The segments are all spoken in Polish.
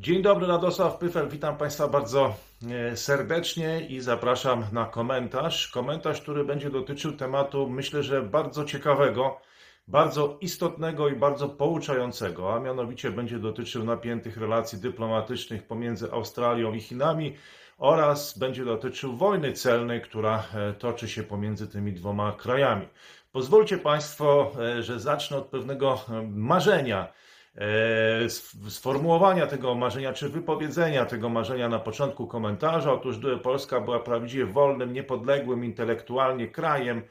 Dzień dobry, Radosław Pyfel, witam Państwa bardzo e, serdecznie i zapraszam na komentarz. Komentarz, który będzie dotyczył tematu, myślę, że bardzo ciekawego, bardzo istotnego i bardzo pouczającego, a mianowicie będzie dotyczył napiętych relacji dyplomatycznych pomiędzy Australią i Chinami oraz będzie dotyczył wojny celnej, która e, toczy się pomiędzy tymi dwoma krajami. Pozwólcie Państwo, e, że zacznę od pewnego marzenia sformułowania tego marzenia, czy wypowiedzenia tego marzenia na początku komentarza. Otóż gdyby Polska była prawdziwie wolnym, niepodległym intelektualnie krajem,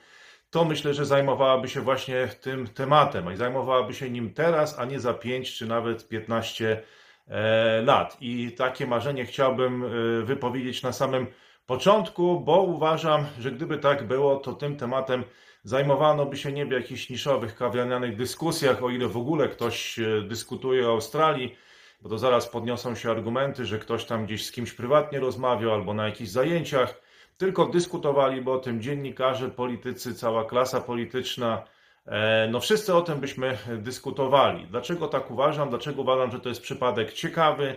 to myślę, że zajmowałaby się właśnie tym tematem i zajmowałaby się nim teraz, a nie za 5 czy nawet 15 e, lat. I takie marzenie chciałbym e, wypowiedzieć na samym początku, bo uważam, że gdyby tak było, to tym tematem zajmowano by się nie w jakichś niszowych, kawiarnianych dyskusjach, o ile w ogóle ktoś e, dyskutuje o Australii, bo to zaraz podniosą się argumenty, że ktoś tam gdzieś z kimś prywatnie rozmawiał albo na jakichś zajęciach, tylko dyskutowaliby o tym dziennikarze, politycy, cała klasa polityczna. E, no wszyscy o tym byśmy dyskutowali. Dlaczego tak uważam? Dlaczego uważam, że to jest przypadek ciekawy,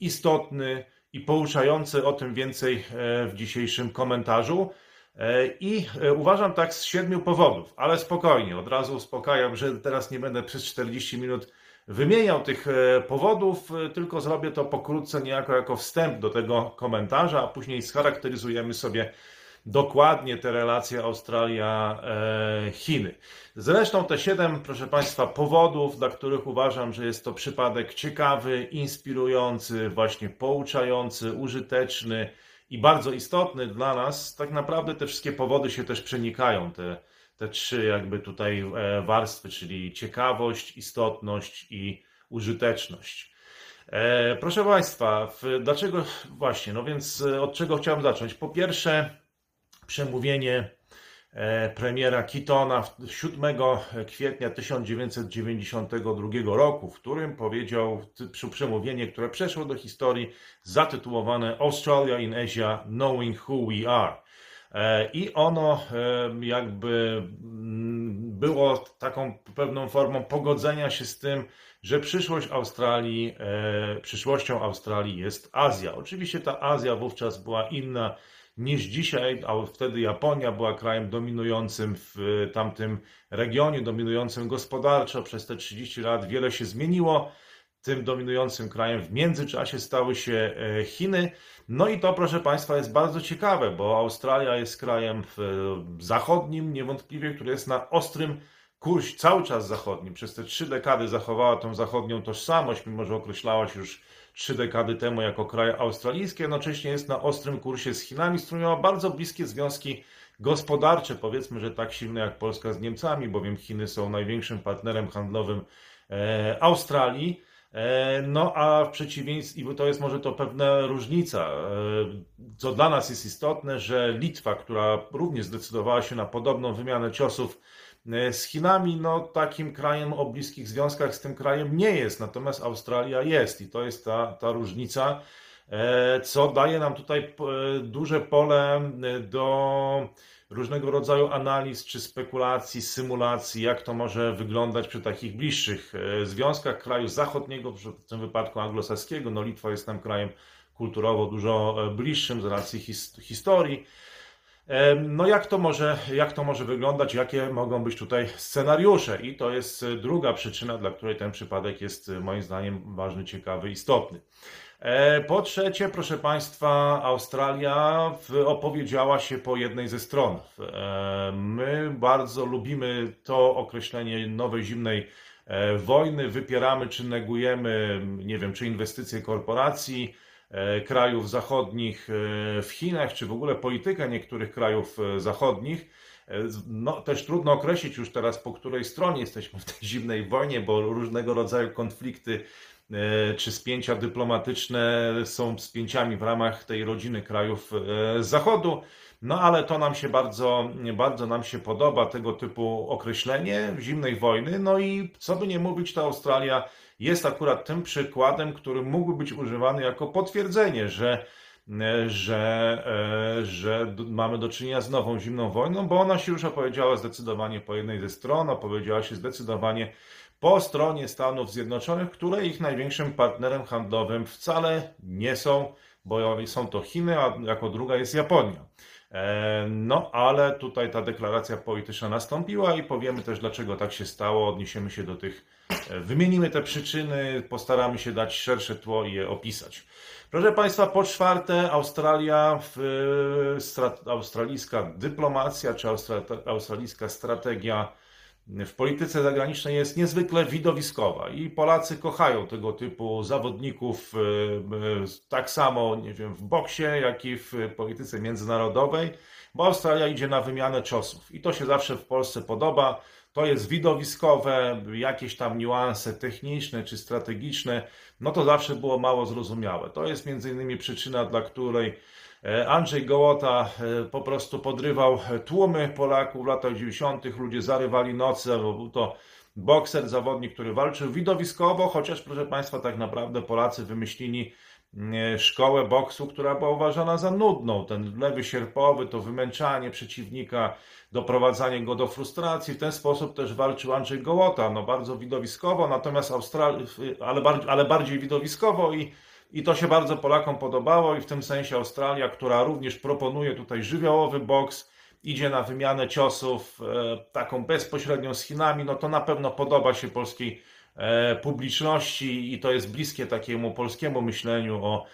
istotny i pouczający? O tym więcej e, w dzisiejszym komentarzu. E, I e, uważam tak z siedmiu powodów, ale spokojnie, od razu uspokajam, że teraz nie będę przez 40 minut wymieniał tych e, powodów, tylko zrobię to pokrótce, niejako jako wstęp do tego komentarza, a później scharakteryzujemy sobie dokładnie te relacje Australia-Chiny. Zresztą te siedem, proszę Państwa, powodów, dla których uważam, że jest to przypadek ciekawy, inspirujący, właśnie pouczający, użyteczny, i bardzo istotny dla nas, tak naprawdę te wszystkie powody się też przenikają, te, te trzy jakby tutaj e, warstwy, czyli ciekawość, istotność i użyteczność. E, proszę Państwa, dlaczego właśnie? No więc e, od czego chciałem zacząć? Po pierwsze, przemówienie premiera Kitona 7 kwietnia 1992 roku, w którym powiedział przemówienie, które przeszło do historii, zatytułowane Australia in Asia Knowing Who We Are. E, I ono e, jakby mm, było taką pewną formą pogodzenia się z tym, że przyszłość Australii, przyszłością Australii jest Azja. Oczywiście ta Azja wówczas była inna niż dzisiaj, a wtedy Japonia była krajem dominującym w tamtym regionie, dominującym gospodarczo. Przez te 30 lat wiele się zmieniło. Tym dominującym krajem w międzyczasie stały się e, Chiny. No i to, proszę Państwa, jest bardzo ciekawe, bo Australia jest krajem zachodnim, niewątpliwie, który jest na ostrym kursie, cały czas zachodnim. Przez te trzy dekady zachowała tą zachodnią tożsamość, mimo że określała się już trzy dekady temu jako kraj australijski, jednocześnie jest na ostrym kursie z Chinami, z którymi ma bardzo bliskie związki gospodarcze, powiedzmy, że tak silne jak Polska z Niemcami, bowiem Chiny są największym partnerem handlowym e, Australii. E, no a w przeciwieństwie, i to jest może to pewna różnica, e, co dla nas jest istotne, że Litwa, która również zdecydowała się na podobną wymianę ciosów z Chinami, no takim krajem o bliskich związkach z tym krajem nie jest, natomiast Australia jest i to jest ta, ta różnica, e, co daje nam tutaj e, duże pole do różnego rodzaju analiz czy spekulacji, symulacji, jak to może wyglądać przy takich bliższych związkach kraju zachodniego, w tym wypadku anglosaskiego. No Litwa jest tam krajem kulturowo dużo bliższym z racji his historii. No jak to, może, jak to może wyglądać, jakie mogą być tutaj scenariusze? I to jest e, druga przyczyna, dla której ten przypadek jest e, moim zdaniem ważny, ciekawy, istotny. E, po trzecie, proszę Państwa, Australia opowiedziała się po jednej ze stron. My bardzo lubimy to określenie nowej zimnej wojny, wypieramy czy negujemy, nie wiem, czy inwestycje korporacji, krajów zachodnich e, w Chinach, czy w ogóle politykę niektórych krajów e, zachodnich, no, też trudno określić już teraz, po której stronie jesteśmy w tej zimnej wojnie, bo różnego rodzaju konflikty czy spięcia dyplomatyczne są spięciami w ramach tej rodziny krajów Zachodu. No ale to nam się bardzo, bardzo nam się podoba, tego typu określenie zimnej wojny. No i co by nie mówić, ta Australia jest akurat tym przykładem, który mógłby być używany jako potwierdzenie, że że, e, że mamy do czynienia z nową zimną wojną, bo ona się już opowiedziała zdecydowanie po jednej ze stron, opowiedziała się zdecydowanie po stronie Stanów Zjednoczonych, które ich największym partnerem handlowym wcale nie są, bo są to Chiny, a jako druga jest Japonia. E, no, ale tutaj ta deklaracja polityczna nastąpiła i powiemy też, dlaczego tak się stało. Odniesiemy się do tych, e, wymienimy te przyczyny, postaramy się dać szersze tło i je opisać. Proszę Państwa, po czwarte, Australia, australijska dyplomacja czy australijska strategia w polityce zagranicznej jest niezwykle widowiskowa i Polacy kochają tego typu zawodników e, e, tak samo, nie wiem, w boksie, jak i w polityce międzynarodowej, bo Australia idzie na wymianę ciosów i to się zawsze w Polsce podoba. To jest widowiskowe, jakieś tam niuanse techniczne czy strategiczne, no to zawsze było mało zrozumiałe. To jest między innymi przyczyna, dla której E, Andrzej Gołota e, po prostu podrywał tłumy Polaków w latach 90. Ludzie zarywali noce, bo był to bokser, zawodnik, który walczył widowiskowo, chociaż proszę Państwa, tak naprawdę Polacy wymyślili e, szkołę boksu, która była uważana za nudną. Ten lewy sierpowy, to wymęczanie przeciwnika, doprowadzanie go do frustracji. W ten sposób też walczył Andrzej Gołota, no bardzo widowiskowo, natomiast Australi... ale, bardziej, ale bardziej widowiskowo i i to się bardzo Polakom podobało i w tym sensie Australia, która również proponuje tutaj żywiołowy boks, idzie na wymianę ciosów e, taką bezpośrednią z Chinami, no to na pewno podoba się polskiej e, publiczności i to jest bliskie takiemu polskiemu myśleniu o,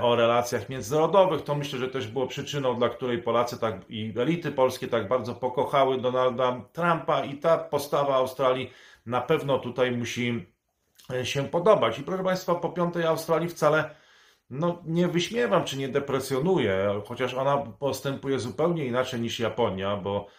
o relacjach międzynarodowych. To myślę, że też było przyczyną, dla której Polacy tak, i elity polskie tak bardzo pokochały Donalda Trumpa i ta postawa Australii na pewno tutaj musi E, się podobać. I proszę Państwa, po piątej Australii wcale no, nie wyśmiewam czy nie depresjonuję, chociaż ona postępuje zupełnie inaczej niż Japonia, bo e,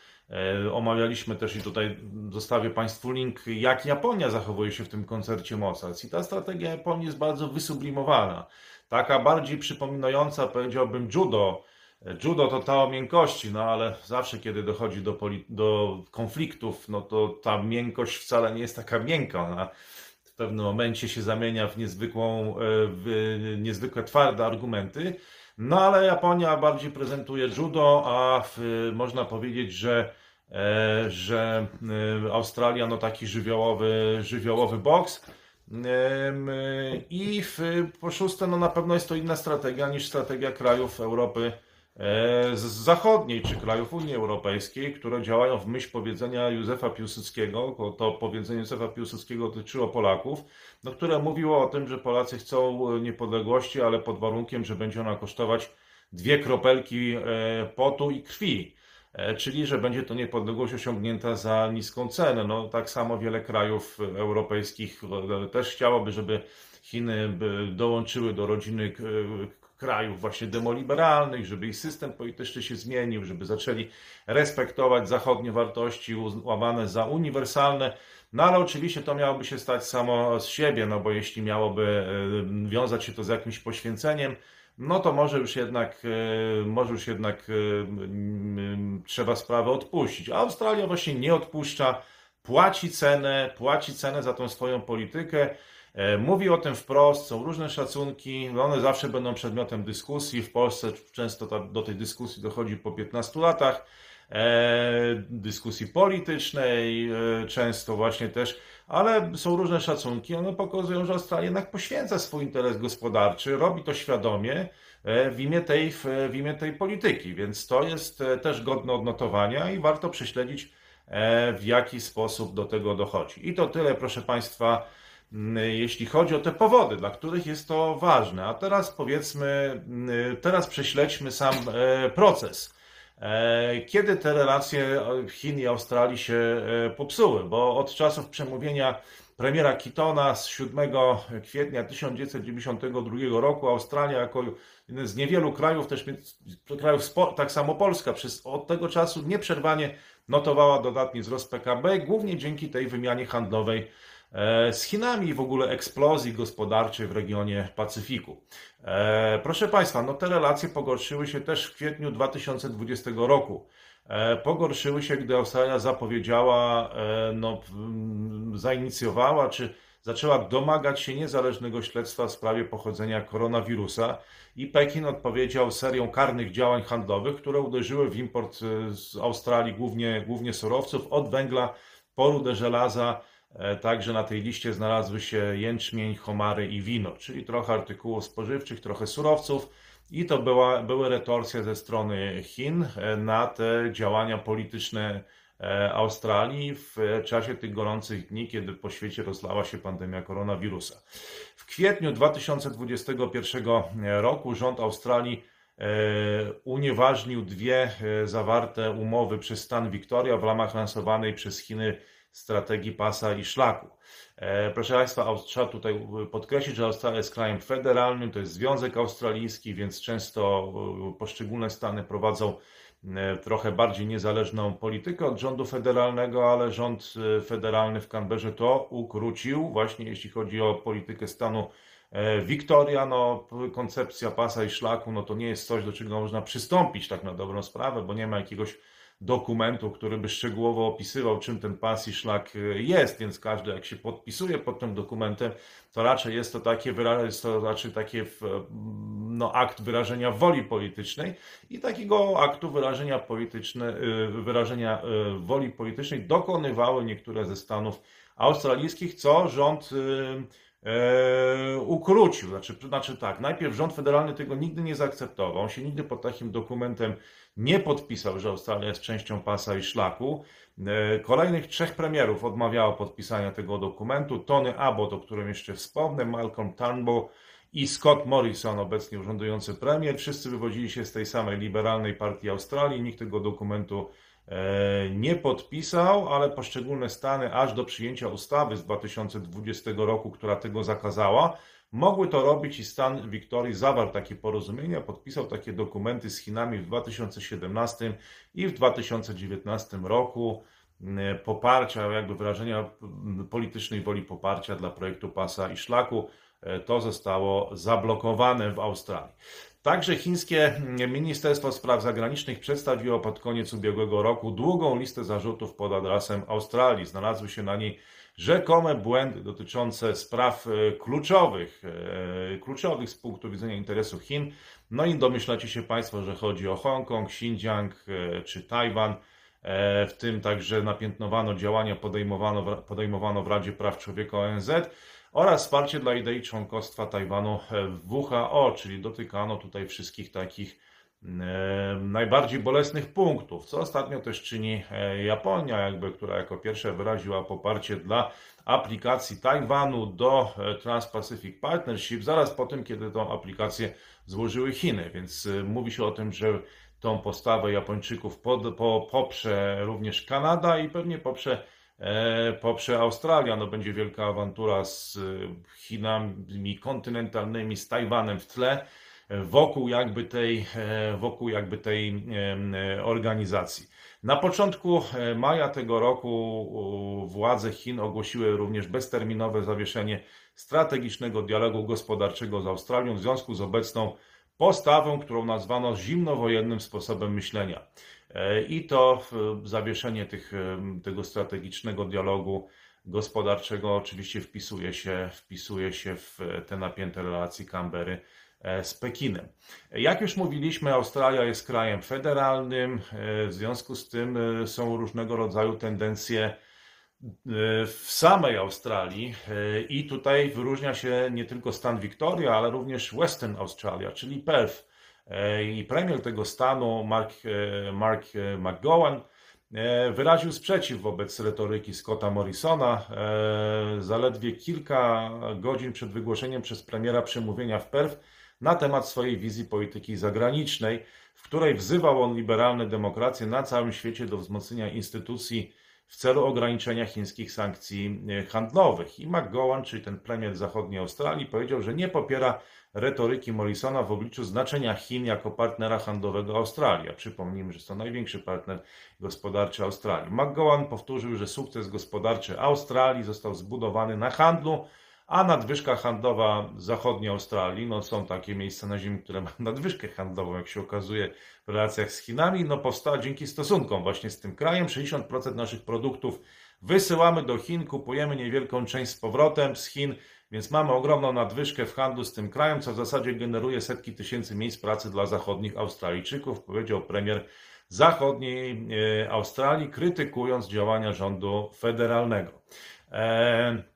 omawialiśmy też i tutaj zostawię Państwu link, jak Japonia zachowuje się w tym koncercie Mozart. I ta strategia Japonii jest bardzo wysublimowana. Taka bardziej przypominająca, powiedziałbym, judo. Judo to ta o miękkości, no ale zawsze, kiedy dochodzi do, do konfliktów, no to ta miękkość wcale nie jest taka miękka. Ona w pewnym momencie się zamienia w, niezwykłą, e, w niezwykle twarde argumenty. No ale Japonia bardziej prezentuje judo, a w, można powiedzieć, że, e, że e, Australia no taki żywiołowy, żywiołowy boks. I w, po szóste, no na pewno jest to inna strategia niż strategia krajów Europy z zachodniej czy krajów Unii Europejskiej, które działają w myśl powiedzenia Józefa Piłsudskiego, to powiedzenie Józefa Piłsudskiego dotyczyło Polaków, no, które mówiło o tym, że Polacy chcą niepodległości, ale pod warunkiem, że będzie ona kosztować dwie kropelki e, potu i krwi, e, czyli że będzie to niepodległość osiągnięta za niską cenę. No, tak samo wiele krajów europejskich też chciałoby, żeby Chiny dołączyły do rodziny krajów właśnie demoliberalnych, żeby ich system polityczny się zmienił, żeby zaczęli respektować zachodnie wartości uznawane za uniwersalne. No ale oczywiście to miałoby się stać samo z siebie, no bo jeśli miałoby wiązać się to z jakimś poświęceniem, no to może już jednak, e, może już jednak e, trzeba sprawę odpuścić. A Australia właśnie nie odpuszcza, płaci cenę, płaci cenę za tą swoją politykę. E, mówi o tym wprost, są różne szacunki, no one zawsze będą przedmiotem dyskusji. W Polsce często do tej dyskusji dochodzi po 15 latach. E, dyskusji politycznej, e, często właśnie też, ale są różne szacunki. One pokazują, że Australia jednak poświęca swój interes gospodarczy, robi to świadomie w imię tej, w imię tej polityki, więc to jest też godne odnotowania i warto prześledzić, w jaki sposób do tego dochodzi. I to tyle, proszę Państwa jeśli chodzi o te powody, dla których jest to ważne. A teraz powiedzmy, teraz prześledźmy sam e, proces. E, kiedy te relacje Chin i Australii się e, popsuły? Bo od czasów przemówienia premiera Kitona z 7 kwietnia 1992 roku Australia jako jeden z niewielu krajów, też krajów, tak samo Polska, przez od tego czasu nieprzerwanie notowała dodatni wzrost PKB, głównie dzięki tej wymianie handlowej z Chinami i w ogóle eksplozji gospodarczej w regionie Pacyfiku. E, proszę Państwa, no te relacje pogorszyły się też w kwietniu 2020 roku. E, pogorszyły się, gdy Australia zapowiedziała, no, zainicjowała czy zaczęła domagać się niezależnego śledztwa w sprawie pochodzenia koronawirusa i Pekin odpowiedział serią karnych działań handlowych, które uderzyły w import z Australii głównie, głównie surowców, od węgla po rudę żelaza, E, także na tej liście znalazły się jęczmień, homary i wino, czyli trochę artykułów spożywczych, trochę surowców. I to była, były retorsje ze strony Chin e, na te działania polityczne e, Australii w czasie tych gorących dni, kiedy po świecie rozlała się pandemia koronawirusa. W kwietniu 2021 roku rząd Australii unieważnił dwie zawarte umowy przez stan Victoria w ramach lansowanej przez Chiny strategii pasa i szlaku. E, proszę Państwa, trzeba tutaj podkreślić, że Australia jest krajem federalnym, to jest Związek Australijski, więc często e, poszczególne stany prowadzą e, trochę bardziej niezależną politykę od rządu federalnego, ale rząd federalny w Canberrze to ukrócił, właśnie jeśli chodzi o politykę stanu Wiktoria, no, koncepcja pasa i szlaku, no to nie jest coś, do czego można przystąpić tak na dobrą sprawę, bo nie ma jakiegoś dokumentu, który by szczegółowo opisywał, czym ten pas i szlak y, jest, więc każdy jak się podpisuje pod tym dokumentem, to raczej jest to takie, jest to raczej takie no, akt wyrażenia woli politycznej i takiego aktu wyrażenia, polityczne, y, wyrażenia y, woli politycznej dokonywały niektóre ze stanów australijskich, co rząd e, ukrócił. Znaczy, znaczy tak, najpierw rząd federalny tego nigdy nie zaakceptował, on się nigdy pod takim dokumentem nie podpisał, że Australia jest częścią pasa i szlaku. E, kolejnych trzech premierów odmawiało podpisania tego dokumentu. Tony Abbott, o którym jeszcze wspomnę, Malcolm Turnbull i Scott Morrison, obecnie urzędujący premier. Wszyscy wywodzili się z tej samej liberalnej partii Australii. Nikt tego dokumentu e, nie podpisał, ale poszczególne stany aż do przyjęcia ustawy z 2020 roku, która tego zakazała, Mogły to robić i stan Wiktorii zawarł takie porozumienia, podpisał takie dokumenty z Chinami w 2017 i w 2019 roku poparcia, jakby wyrażenia politycznej woli poparcia dla projektu pasa i szlaku. E, to zostało zablokowane w Australii. Także chińskie Ministerstwo Spraw Zagranicznych przedstawiło pod koniec ubiegłego roku długą listę zarzutów pod adresem Australii. Znalazły się na niej rzekome błędy dotyczące spraw e, kluczowych, e, kluczowych z punktu widzenia interesu Chin. No i domyślacie się Państwo, że chodzi o Hongkong, Xinjiang e, czy Tajwan. W tym także napiętnowano działania podejmowano, podejmowano w Radzie Praw Człowieka ONZ oraz wsparcie dla idei członkostwa Tajwanu w WHO, czyli dotykano tutaj wszystkich takich najbardziej bolesnych punktów, co ostatnio też czyni e, Japonia, jakby, która jako pierwsza wyraziła poparcie dla aplikacji Tajwanu do e, Trans-Pacific Partnership, zaraz po tym, kiedy tą aplikację złożyły Chiny, więc e, mówi się o tym, że tą postawę Japończyków pod, po, poprze również Kanada i pewnie poprze, e, poprze Australia. No, będzie wielka awantura z Chinami kontynentalnymi, z Tajwanem w tle wokół jakby tej, e, wokół jakby tej e, organizacji. Na początku e, maja tego roku władze Chin ogłosiły również bezterminowe zawieszenie strategicznego dialogu gospodarczego z Australią w związku z obecną postawą, którą nazwano zimnowojennym sposobem myślenia. I to zawieszenie tych, tego strategicznego dialogu gospodarczego oczywiście wpisuje się, wpisuje się w te napięte relacje Canberry E, z Pekinem. Jak już mówiliśmy, Australia jest krajem federalnym, e, w związku z tym e, są różnego rodzaju tendencje w samej Australii i tutaj wyróżnia się nie tylko stan Victoria, ale również Western Australia, czyli Perth. I premier tego stanu, Mark, Mark McGowan, wyraził sprzeciw wobec retoryki Scotta Morrisona. Zaledwie kilka godzin przed wygłoszeniem przez premiera przemówienia w Perth na temat swojej wizji polityki zagranicznej, w której wzywał on liberalne demokracje na całym świecie do wzmocnienia instytucji w celu ograniczenia chińskich sankcji e, handlowych. I McGowan, czyli ten premier zachodniej Australii, powiedział, że nie popiera retoryki Morrisona w obliczu znaczenia Chin jako partnera handlowego Australii. Przypomnijmy, że jest to największy partner gospodarczy Australii. McGowan powtórzył, że sukces gospodarczy Australii został zbudowany na handlu, a nadwyżka handlowa zachodniej Australii, no są takie miejsca na Ziemi, które mają nadwyżkę handlową, jak się okazuje w relacjach z Chinami, no powstała dzięki stosunkom właśnie z tym krajem. 60% naszych produktów wysyłamy do Chin, kupujemy niewielką część z powrotem z Chin, więc mamy ogromną nadwyżkę w handlu z tym krajem, co w zasadzie generuje setki tysięcy miejsc pracy dla zachodnich Australijczyków, powiedział premier zachodniej e, Australii, krytykując działania rządu federalnego. E,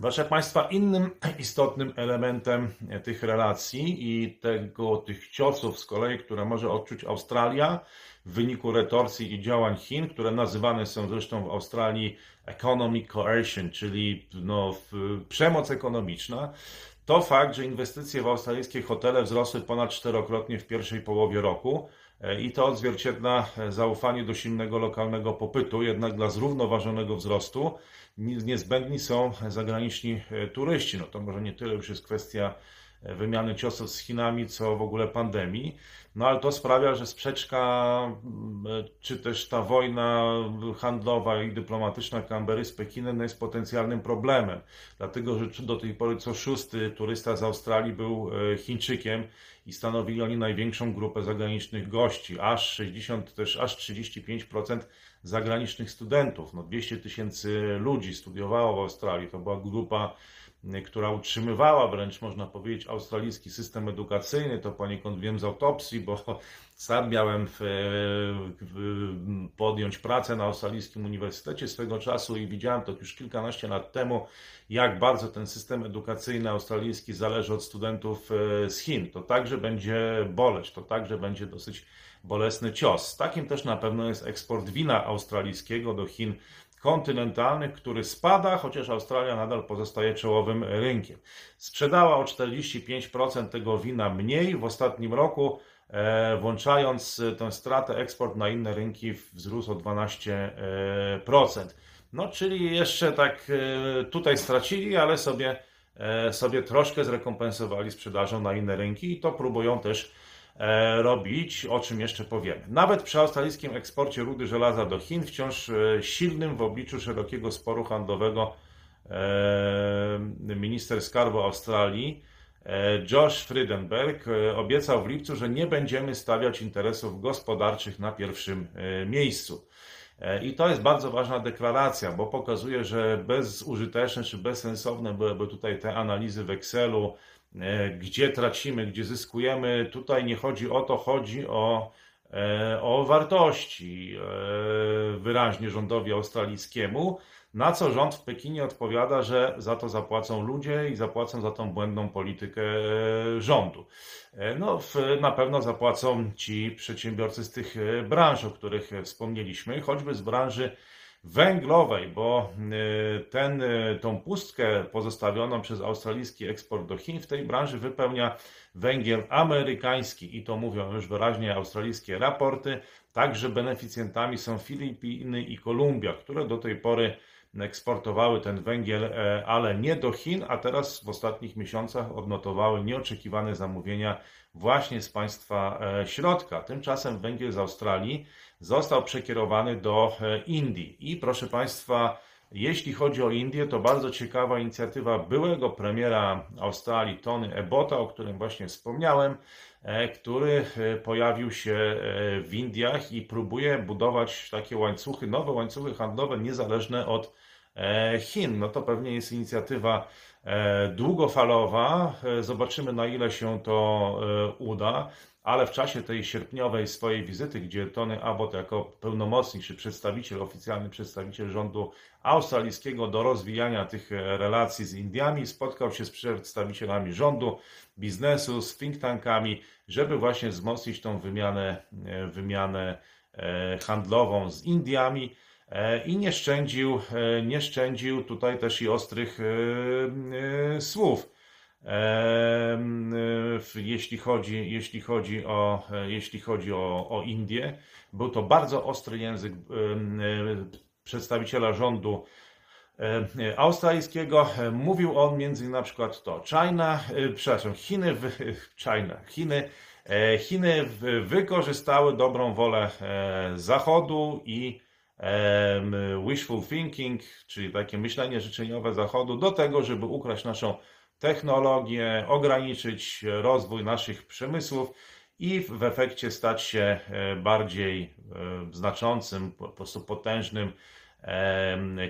Proszę Państwa, innym istotnym elementem tych relacji i tego, tych ciosów z kolei, które może odczuć Australia w wyniku retorsji i działań Chin, które nazywane są zresztą w Australii economic coercion, czyli no, przemoc ekonomiczna, to fakt, że inwestycje w australijskie hotele wzrosły ponad czterokrotnie w pierwszej połowie roku i to odzwierciedla zaufanie do silnego lokalnego popytu, jednak dla zrównoważonego wzrostu niezbędni są zagraniczni e, turyści. No to może nie tyle już jest kwestia e, wymiany ciosów z Chinami, co w ogóle pandemii. No ale to sprawia, że sprzeczka, czy też ta wojna handlowa i dyplomatyczna Canberry z Pekinem no jest potencjalnym problemem. Dlatego, że do tej pory co szósty turysta z Australii był e, Chińczykiem i stanowili oni największą grupę zagranicznych gości. Aż 60, też aż 35% zagranicznych studentów. No 200 tysięcy ludzi studiowało w Australii. To była grupa która utrzymywała wręcz, można powiedzieć, australijski system edukacyjny. To poniekąd wiem z autopsji, bo sam miałem w, w, podjąć pracę na australijskim uniwersytecie swego czasu i widziałem to już kilkanaście lat temu, jak bardzo ten system edukacyjny australijski zależy od studentów e, z Chin. To także będzie boleć, to także będzie dosyć bolesny cios. Takim też na pewno jest eksport wina australijskiego do Chin kontynentalnych, który spada, chociaż Australia nadal pozostaje czołowym rynkiem. Sprzedała o 45% tego wina mniej w ostatnim roku, e, włączając tę stratę, eksport na inne rynki wzrósł o 12%. No, czyli jeszcze tak e, tutaj stracili, ale sobie, e, sobie troszkę zrekompensowali sprzedażą na inne rynki i to próbują też E, robić, o czym jeszcze powiemy. Nawet przy australijskim eksporcie rudy żelaza do Chin, wciąż e, silnym w obliczu szerokiego sporu handlowego, e, minister skarbu Australii Josh Frydenberg obiecał w lipcu, że nie będziemy stawiać interesów gospodarczych na pierwszym miejscu. I to jest bardzo ważna deklaracja, bo pokazuje, że bezużyteczne czy bezsensowne byłyby tutaj te analizy w Excelu, E, gdzie tracimy, gdzie zyskujemy. Tutaj nie chodzi o to, chodzi o, e, o wartości e, wyraźnie rządowi australijskiemu, na co rząd w Pekinie odpowiada, że za to zapłacą ludzie i zapłacą za tą błędną politykę rządu. No, na pewno zapłacą ci przedsiębiorcy z tych branż, o których wspomnieliśmy, choćby z branży węglowej, bo y, ten, y, tą pustkę pozostawioną przez australijski eksport do Chin w tej branży wypełnia węgiel amerykański i to mówią już wyraźnie australijskie raporty. Także beneficjentami są Filipiny i Kolumbia, które do tej pory eksportowały ten węgiel, e, ale nie do Chin, a teraz w ostatnich miesiącach odnotowały nieoczekiwane zamówienia właśnie z państwa e, środka. Tymczasem węgiel z Australii został przekierowany do e, Indii. I proszę Państwa, jeśli chodzi o Indię, to bardzo ciekawa inicjatywa byłego premiera Australii Tony Ebota, o którym właśnie wspomniałem, który pojawił się w Indiach i próbuje budować takie łańcuchy, nowe łańcuchy handlowe niezależne od E, Chin. No to pewnie jest inicjatywa e, długofalowa. E, zobaczymy, na ile się to uda. Ale w czasie tej sierpniowej swojej wizyty, gdzie Tony Abbott jako pełnomocnik czy przedstawiciel, oficjalny przedstawiciel rządu australijskiego do rozwijania tych relacji z Indiami, spotkał się z przedstawicielami rządu, biznesu, z think tankami, żeby właśnie wzmocnić tą wymianę, wymianę handlową z Indiami. E, i nie szczędził, e, nie szczędził tutaj też i ostrych e, słów. Jeśli chodzi, jeśli chodzi, o, jeśli chodzi o, o Indię, był to bardzo ostry język przedstawiciela rządu australijskiego. Mówił on między innymi na przykład to China, przepraszam, Chiny, China, Chiny, Chiny wykorzystały dobrą wolę Zachodu i wishful thinking, czyli takie myślenie życzeniowe Zachodu, do tego, żeby ukraść naszą technologię, ograniczyć rozwój naszych przemysłów i w efekcie stać się e, bardziej e, znaczącym, po prostu potężnym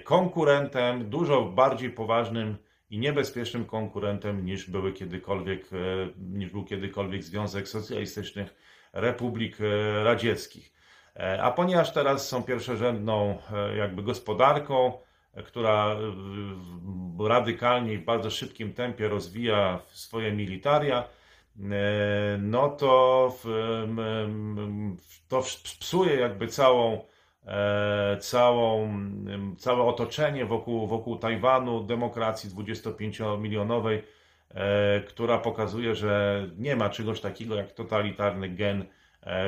konkurentem, dużo bardziej poważnym i niebezpiecznym konkurentem niż były kiedykolwiek, e, niż był kiedykolwiek Związek Socjalistycznych Republik Radzieckich. E, a ponieważ teraz są pierwszorzędną e, jakby gospodarką, która radykalnie i w bardzo szybkim tempie rozwija swoje militaria, no to, to psuje jakby całą, całą, całe otoczenie wokół, wokół Tajwanu, demokracji 25-milionowej, która pokazuje, że nie ma czegoś takiego jak totalitarny gen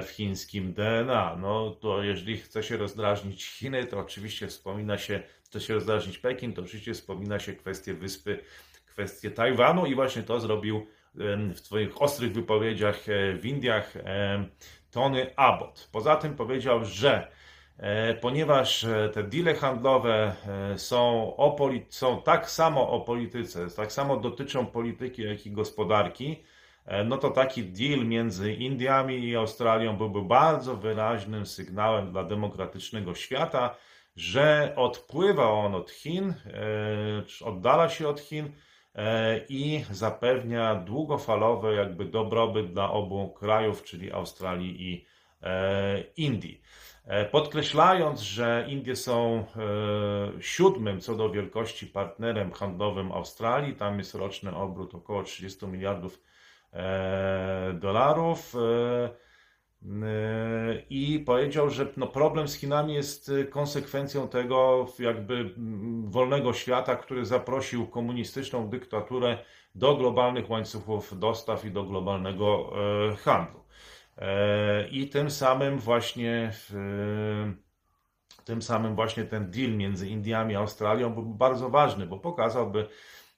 w chińskim DNA. No to jeżeli chce się rozdrażnić Chiny, to oczywiście wspomina się, chce się rozdrażnić Pekin, to oczywiście wspomina się kwestię wyspy, kwestię Tajwanu i właśnie to zrobił w swoich ostrych wypowiedziach e, w Indiach Tony Abbott. Poza tym powiedział, że e, ponieważ e, te deale handlowe są, o są tak samo o polityce, tak samo dotyczą polityki, jak i gospodarki, E, no to taki deal między Indiami i Australią byłby bardzo wyraźnym sygnałem dla demokratycznego świata, że odpływa on od Chin, e, oddala się od Chin e, i zapewnia długofalowy jakby dobrobyt dla obu krajów, czyli Australii i Indii. Podkreślając, że Indie są siódmym co do wielkości partnerem handlowym Australii, tam jest roczny obrót około 30 miliardów E, dolarów e, e, i powiedział, że no problem z Chinami jest konsekwencją tego jakby wolnego świata, który zaprosił komunistyczną dyktaturę do globalnych łańcuchów dostaw i do globalnego handlu. I tym samym właśnie tym samym właśnie ten deal między Indiami a Australią był bardzo ważny, bo pokazałby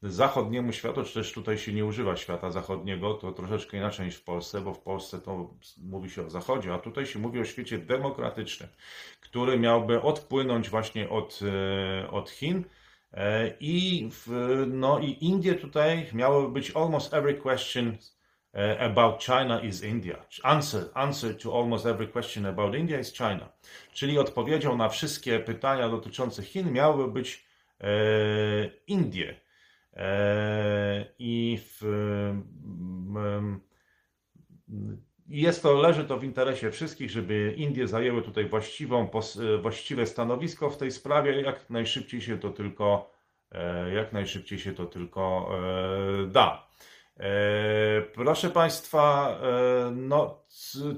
zachodniemu światu, czy też tutaj się nie używa świata zachodniego, to troszeczkę inaczej niż w Polsce, bo w Polsce to mówi się o zachodzie, a tutaj się mówi o świecie demokratycznym, który miałby odpłynąć właśnie od, e, od Chin. E, I, w, no, I Indie tutaj miałoby być almost every question e, about China is India. Answer, answer to almost every question about India is China. Czyli odpowiedzią na wszystkie pytania dotyczące Chin miałoby być e, Indie. E, I w, jest to, leży to w interesie wszystkich, żeby Indie zajęły tutaj właściwą, właściwe stanowisko w tej sprawie. Jak najszybciej się to tylko, e, jak najszybciej się to tylko e, da. Proszę Państwa, no,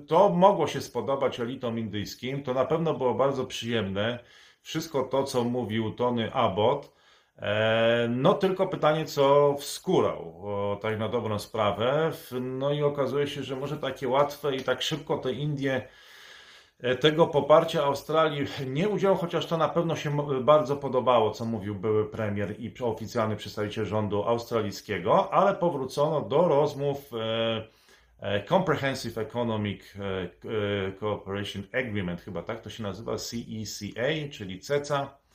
to mogło się spodobać elitom indyjskim. To na pewno było bardzo przyjemne. Wszystko to, co mówił Tony Abbott, E, no tylko pytanie, co wskórał, tak na dobrą sprawę. No i okazuje się, że może takie łatwe i tak szybko te Indie e, tego poparcia Australii nie udział, chociaż to na pewno się bardzo podobało, co mówił były premier i oficjalny przedstawiciel rządu australijskiego, ale powrócono do rozmów e, Comprehensive Economic Cooperation Agreement, chyba tak to się nazywa, CECA, czyli CECA e,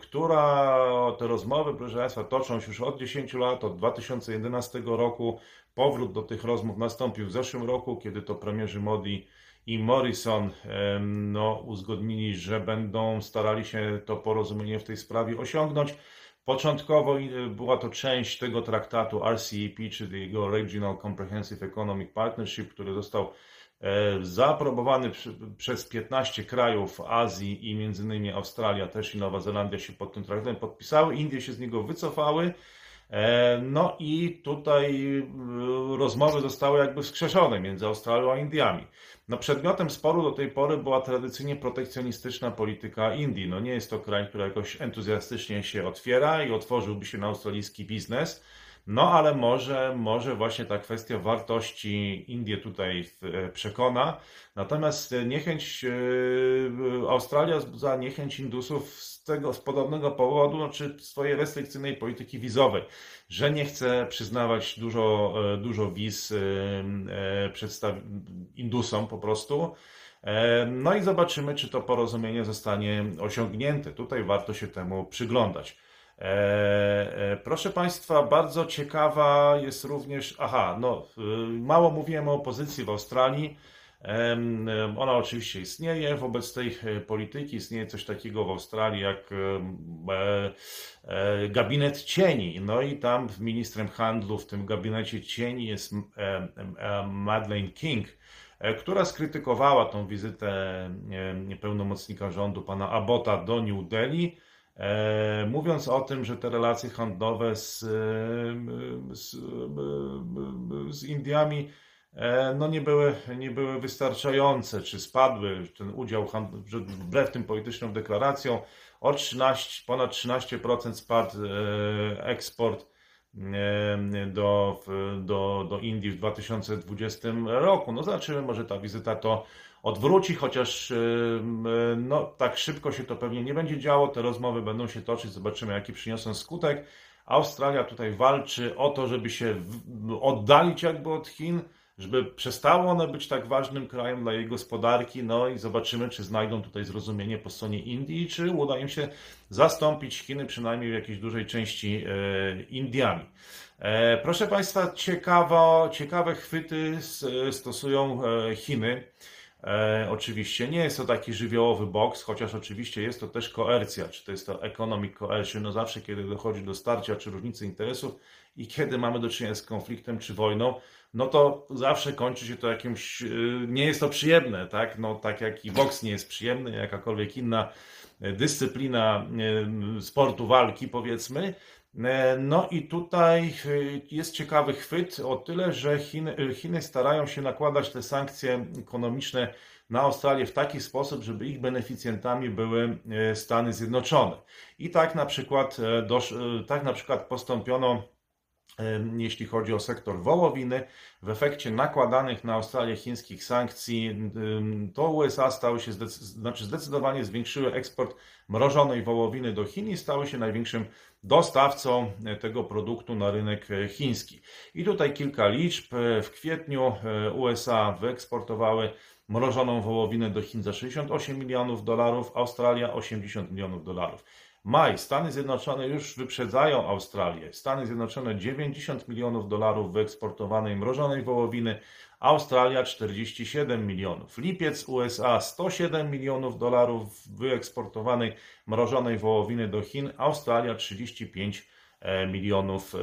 która te rozmowy, proszę Państwa, toczą się już od 10 lat, od 2011 roku. Powrót do tych rozmów nastąpił w zeszłym roku, kiedy to premierzy Modi i Morrison e, no, uzgodnili, że będą starali się to porozumienie w tej sprawie osiągnąć. Początkowo e, była to część tego traktatu RCEP, czyli jego Regional Comprehensive Economic Partnership, który został E, zaaprobowany przez 15 krajów Azji i między innymi Australia też i Nowa Zelandia się pod tym traktatem podpisały, Indie się z niego wycofały. E, no i tutaj e, rozmowy zostały jakby wskrzeszone między Australią a Indiami. No przedmiotem sporu do tej pory była tradycyjnie protekcjonistyczna polityka Indii. No nie jest to kraj, który jakoś entuzjastycznie się otwiera i otworzyłby się na australijski biznes. No ale może, może właśnie ta kwestia wartości Indie tutaj e, przekona. Natomiast niechęć e, Australia za niechęć Indusów z tego, z podobnego powodu, no, czy swojej restrykcyjnej polityki wizowej, że nie chce przyznawać dużo, e, dużo wiz Indusom po prostu. No i zobaczymy, czy to porozumienie zostanie osiągnięte. Tutaj warto się temu przyglądać. E, e, proszę Państwa, bardzo ciekawa jest również, aha, no, y, mało mówiłem o opozycji w Australii. Ona oczywiście istnieje wobec tej e, polityki. Istnieje coś takiego w Australii jak gabinet cieni. No i tam ministrem handlu w tym gabinecie cieni jest Madeleine King, która skrytykowała tą wizytę pełnomocnika rządu pana Abota do New Delhi mówiąc o tym, że te relacje handlowe z, z, z Indiami e, no nie, były, nie były wystarczające, czy spadły ten udział, wbrew tym politycznym deklaracjom, o 13, ponad 13% spadł e, eksport do, do, do Indii w 2020 roku. No zobaczymy, może ta wizyta to odwróci, chociaż no, tak szybko się to pewnie nie będzie działo. Te rozmowy będą się toczyć, zobaczymy, jaki przyniosą skutek. Australia tutaj walczy o to, żeby się oddalić jakby od Chin, żeby przestało one być tak ważnym krajem dla jej gospodarki, no i zobaczymy, czy znajdą tutaj zrozumienie po stronie Indii, czy uda im się zastąpić Chiny przynajmniej w jakiejś dużej części e, Indiami. E, proszę Państwa, ciekawo, ciekawe chwyty stosują e, Chiny. E, oczywiście nie jest to taki żywiołowy boks, chociaż oczywiście jest to też koercja, czy to jest to economic coercion, no zawsze kiedy dochodzi do starcia czy różnicy interesów i kiedy mamy do czynienia z konfliktem czy wojną, no to zawsze kończy się to jakimś, e, nie jest to przyjemne, tak, no tak jak i boks nie jest przyjemny, jakakolwiek inna dyscyplina e, sportu walki powiedzmy, no i tutaj jest ciekawy chwyt o tyle, że Chiny, Chiny, starają się nakładać te sankcje ekonomiczne na Australię w taki sposób, żeby ich beneficjentami były Stany Zjednoczone. I tak na przykład, tak na przykład postąpiono jeśli chodzi o sektor wołowiny. W efekcie nakładanych na Australię chińskich sankcji, to USA stały się, znaczy zdecydowanie zwiększyły eksport mrożonej wołowiny do Chin i stały się największym dostawcą e, tego produktu na rynek e, chiński. I tutaj kilka liczb. E, w kwietniu USA wyeksportowały mrożoną wołowinę do Chin za 68 milionów dolarów, Australia 80 milionów dolarów. Maj. Stany Zjednoczone już wyprzedzają Australię. Stany Zjednoczone 90 milionów dolarów wyeksportowanej mrożonej wołowiny, Australia 47 milionów. Lipiec USA 107 milionów dolarów wyeksportowanej mrożonej wołowiny do Chin, Australia 35 e, milionów e,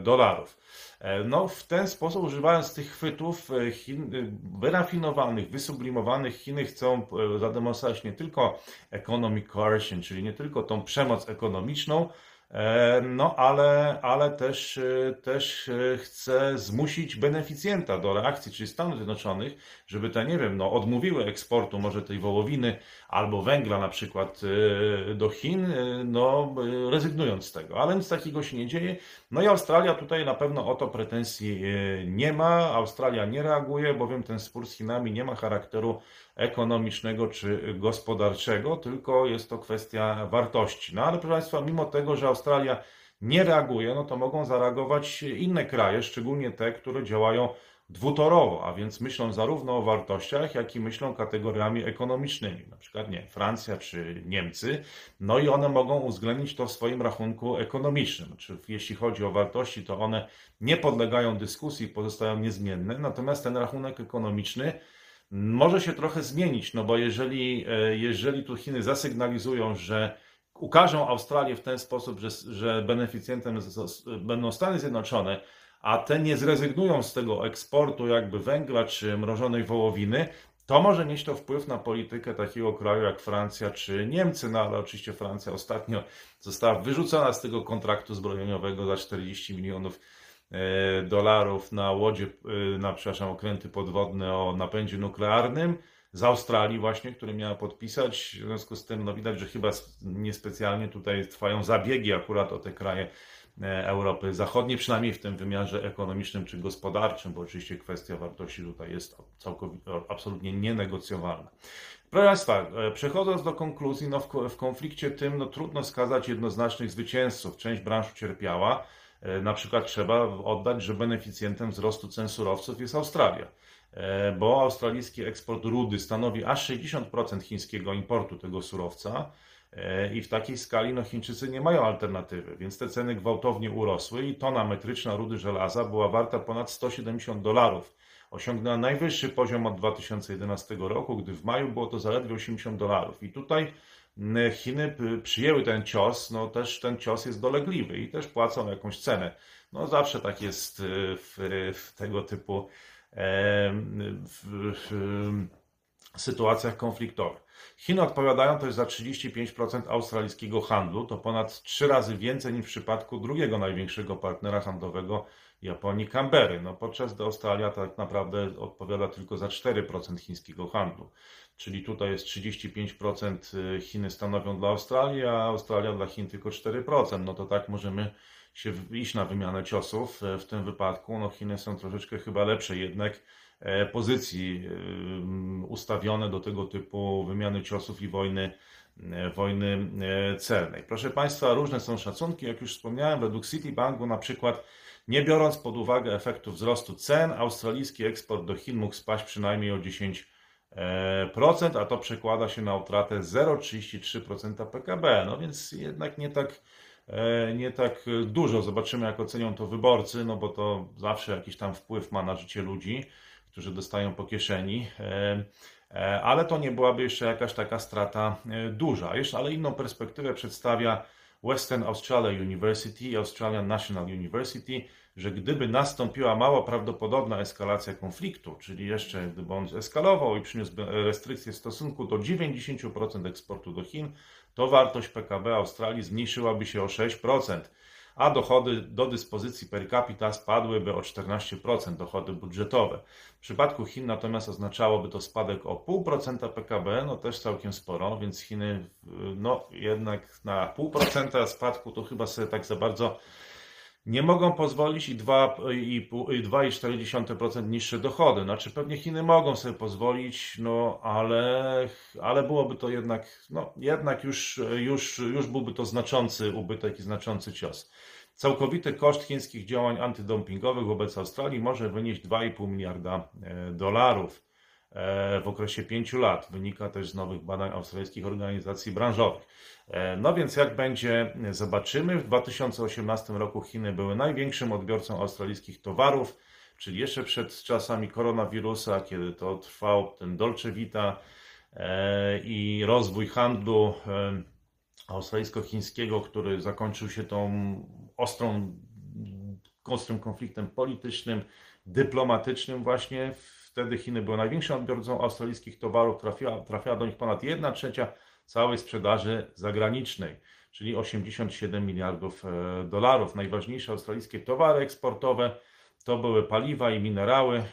dolarów. E, no, w ten sposób, używając tych chwytów e, Chin, e, wyrafinowanych, wysublimowanych, Chiny chcą zademonstrować nie tylko economic coercion, czyli nie tylko tą przemoc ekonomiczną, E, no ale, ale też, e, też e, chce zmusić beneficjenta do reakcji, czyli Stanów Zjednoczonych, żeby te, nie wiem, no, odmówiły eksportu może tej wołowiny albo węgla na przykład do Chin, no, rezygnując z tego. Ale nic takiego się nie dzieje. No i Australia tutaj na pewno o to pretensji nie ma. Australia nie reaguje, bowiem ten spór z Chinami nie ma charakteru ekonomicznego czy gospodarczego, tylko jest to kwestia wartości. No ale proszę Państwa, mimo tego, że Australia nie reaguje, no to mogą zareagować inne kraje, szczególnie te, które działają dwutorowo, a więc myślą zarówno o wartościach, jak i myślą kategoriami ekonomicznymi, na przykład nie, Francja czy Niemcy, no i one mogą uwzględnić to w swoim rachunku ekonomicznym. Czy jeśli chodzi o wartości, to one nie podlegają dyskusji, pozostają niezmienne, natomiast ten rachunek ekonomiczny może się trochę zmienić, no bo jeżeli, e, jeżeli tu Chiny zasygnalizują, że ukażą Australię w ten sposób, że, że beneficjentem będą Stany Zjednoczone, a te nie zrezygnują z tego eksportu jakby węgla czy mrożonej wołowiny, to może mieć to wpływ na politykę takiego kraju jak Francja czy Niemcy, no ale oczywiście Francja ostatnio została wyrzucona z tego kontraktu zbrojeniowego za 40 milionów E, dolarów na łodzie, e, na przepraszam, okręty podwodne o napędzie nuklearnym z Australii właśnie, które miała podpisać. W związku z tym no widać, że chyba niespecjalnie tutaj trwają zabiegi akurat o te kraje e, Europy Zachodniej, przynajmniej w tym wymiarze ekonomicznym czy gospodarczym, bo oczywiście kwestia wartości tutaj jest całkowicie, absolutnie nienegocjowalna. Proszę Państwa, przechodząc do konkluzji, no w, konflikcie tym no, trudno skazać jednoznacznych zwycięzców. Część branż ucierpiała, E, na przykład trzeba oddać, że beneficjentem wzrostu cen surowców jest Australia, bo australijski eksport rudy stanowi aż 60% chińskiego importu tego surowca. E, I w takiej skali no, Chińczycy nie mają alternatywy, więc te ceny gwałtownie urosły i tona metryczna rudy żelaza była warta ponad 170 dolarów. Osiągnęła najwyższy poziom od 2011 roku, gdy w maju było to zaledwie 80 dolarów. I tutaj Chiny przyjęły ten cios, no też ten cios jest dolegliwy i też płacą jakąś cenę. No zawsze tak jest w, w tego typu w, sytuacjach konfliktowych. Chiny odpowiadają też za 35% australijskiego handlu, to ponad trzy razy więcej niż w przypadku drugiego największego partnera handlowego Japonii, Canberry. No, podczas gdy Australia tak naprawdę odpowiada tylko za 4% chińskiego handlu. Czyli tutaj jest 35% y, Chiny stanowią dla Australii, a Australia dla Chin tylko 4%. No to tak możemy się iść na wymianę ciosów. E, w tym wypadku no Chiny są troszeczkę chyba lepsze jednak e, pozycji y, ustawione do tego typu wymiany ciosów i wojny, e, wojny celnej. Proszę Państwa, różne są szacunki, jak już wspomniałem, według Citibanku na przykład nie biorąc pod uwagę efektu wzrostu cen, australijski eksport do Chin mógł spaść przynajmniej o 10%, a to przekłada się na utratę 0,33% PKB. No więc jednak nie tak, e, nie tak dużo. Zobaczymy, jak ocenią to wyborcy, no bo to zawsze jakiś tam wpływ ma na życie ludzi, którzy dostają po kieszeni. E, e, ale to nie byłaby jeszcze jakaś taka strata duża. Jeszcze, ale inną perspektywę przedstawia Western Australia University i Australian National University, że gdyby nastąpiła mało prawdopodobna eskalacja konfliktu, czyli jeszcze gdyby on eskalował i przyniósł restrykcje w stosunku do 90% eksportu do Chin, to wartość PKB Australii zmniejszyłaby się o 6% a dochody do dyspozycji per capita spadłyby o 14%, dochody budżetowe. W przypadku Chin natomiast oznaczałoby to spadek o 0,5% PKB, no też całkiem sporo, więc Chiny no jednak na 0,5% spadku to chyba sobie tak za bardzo nie mogą pozwolić i 2,4% niższe dochody. Znaczy pewnie Chiny mogą sobie pozwolić, no ale, ale byłoby to jednak, no jednak już, już, już byłby to znaczący ubytek i znaczący cios. Całkowity koszt chińskich działań antydumpingowych wobec Australii może wynieść 2,5 miliarda e, dolarów w okresie 5 lat. Wynika też z nowych badań australijskich organizacji branżowych. E, no więc jak będzie, zobaczymy. W 2018 roku Chiny były największym odbiorcą australijskich towarów, czyli jeszcze przed czasami koronawirusa, kiedy to trwał ten Dolce Vita i rozwój handlu australijsko-chińskiego, który zakończył się tą ostrą, ostrym konfliktem politycznym, dyplomatycznym właśnie. Wtedy Chiny były największym odbiorcą australijskich towarów, trafiała, trafiała do nich ponad 1 trzecia całej sprzedaży zagranicznej, czyli 87 miliardów e, dolarów. Najważniejsze australijskie towary eksportowe to były paliwa i minerały.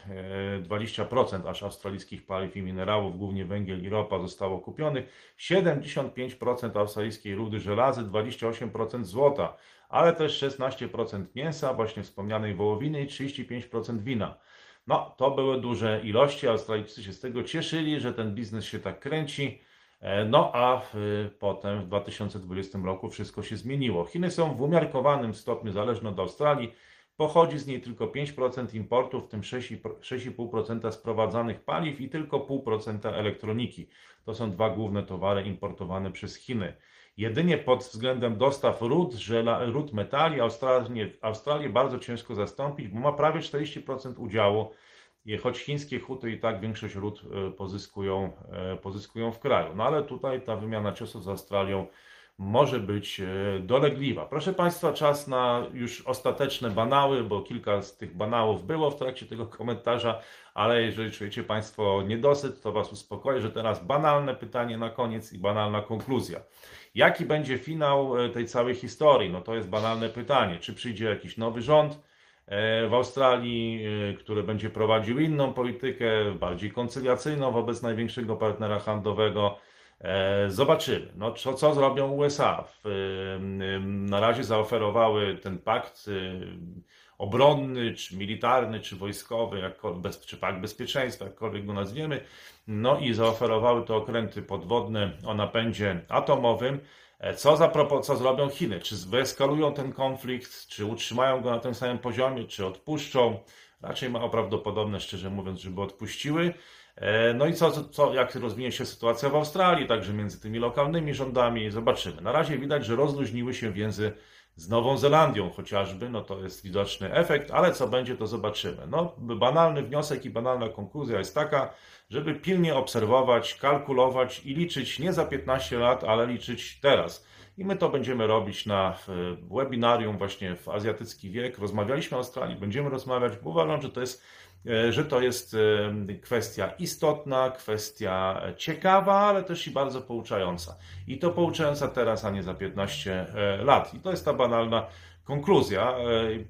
20% e, aż australijskich paliw i minerałów, głównie węgiel i ropa, zostało kupionych. 75% australijskiej rudy żelazy, 28% złota, ale też 16% mięsa, właśnie wspomnianej wołowiny i 35% wina. No, to były duże ilości. Australijczycy się z tego cieszyli, że ten biznes się tak kręci. E, no a w, potem w 2020 roku wszystko się zmieniło. Chiny są w umiarkowanym stopniu zależne od Australii. Pochodzi z niej tylko 5% importu, w tym 6,5% sprowadzanych paliw i tylko 0,5% elektroniki. To są dwa główne towary importowane przez Chiny. Jedynie pod względem dostaw ród, żela, ród metali Australię, Australię bardzo ciężko zastąpić, bo ma prawie 40% udziału, choć chińskie huty i tak większość ród e, pozyskują, e, pozyskują w kraju. No ale tutaj ta wymiana ciosów z Australią może być e, dolegliwa. Proszę Państwa, czas na już ostateczne banały, bo kilka z tych banałów było w trakcie tego komentarza, ale jeżeli czujecie Państwo niedosyt, to Was uspokoję, że teraz banalne pytanie na koniec i banalna konkluzja. Jaki będzie finał e, tej całej historii? No to jest banalne pytanie. Czy przyjdzie jakiś nowy rząd e, w Australii, który będzie prowadził inną politykę, bardziej koncyliacyjną wobec największego partnera handlowego? E, zobaczymy, no, co, co zrobią USA. Na razie zaoferowały ten pakt obronny, czy militarny, czy wojskowy, jak, bez, czy pakt bezpieczeństwa, jakkolwiek go nazwiemy, no i zaoferowały to okręty podwodne o napędzie atomowym. E, co, za, co zrobią Chiny? Czy wyeskalują ten konflikt, czy utrzymają go na tym samym poziomie, czy odpuszczą? Raczej mało prawdopodobne, szczerze mówiąc, żeby odpuściły. E, no i co, co, jak rozwinie się sytuacja w Australii, także między tymi lokalnymi rządami, zobaczymy. Na razie widać, że rozluźniły się więzy z Nową Zelandią chociażby, no to jest widoczny efekt, ale co będzie, to zobaczymy. No, banalny wniosek i banalna konkluzja jest taka, żeby pilnie obserwować, kalkulować i liczyć nie za 15 lat, ale liczyć teraz. I my to będziemy robić na webinarium właśnie w Azjatycki Wiek. Rozmawialiśmy o Australii, będziemy rozmawiać, bo uważam, że to jest że to jest e, kwestia istotna, kwestia ciekawa, ale też i bardzo pouczająca. I to pouczająca teraz, a nie za 15 e, lat. I to jest ta banalna konkluzja. E,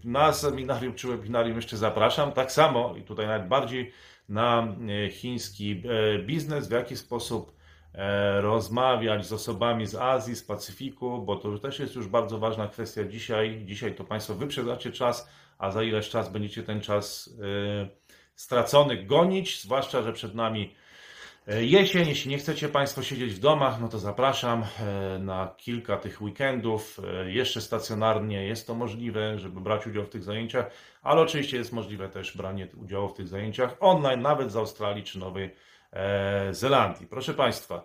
Na seminarium czy webinarium jeszcze zapraszam. Tak samo i tutaj nawet bardziej na e, chiński e, biznes, w jaki sposób e, rozmawiać z osobami z Azji, z Pacyfiku, bo to też jest już bardzo ważna kwestia dzisiaj. Dzisiaj to Państwo wyprzedzacie czas, a za ileś czas będziecie ten czas e, stracony gonić, zwłaszcza, że przed nami e, jesień. Jeśli nie chcecie Państwo siedzieć w domach, no to zapraszam e, na kilka tych weekendów. E, Jeszcze stacjonarnie jest to możliwe, żeby brać udział w tych zajęciach, ale oczywiście jest możliwe też branie udziału w tych zajęciach online, nawet z Australii czy Nowej Zelandii. Proszę Państwa,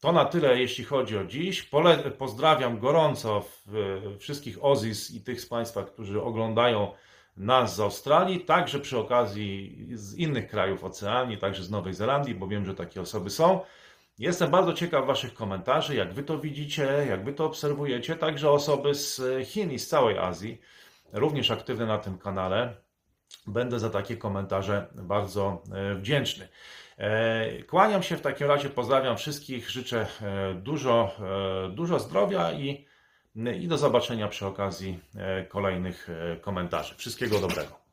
to na tyle, jeśli chodzi o dziś. Pozdrawiam gorąco wszystkich Ozis i tych z Państwa, którzy oglądają nas z Australii, także przy okazji z innych krajów Oceanii, także z Nowej Zelandii, bo wiem, że takie osoby są. Jestem bardzo ciekaw Waszych komentarzy, jak Wy to widzicie, jak Wy to obserwujecie, także osoby z Chin i z całej Azji, również aktywne na tym kanale. Będę za takie komentarze bardzo e, wdzięczny. E, Kłaniam się w takim razie, pozdrawiam wszystkich, życzę e, dużo, dużo zdrowia i, i do zobaczenia przy okazji e, kolejnych e, komentarzy. Wszystkiego dobrego.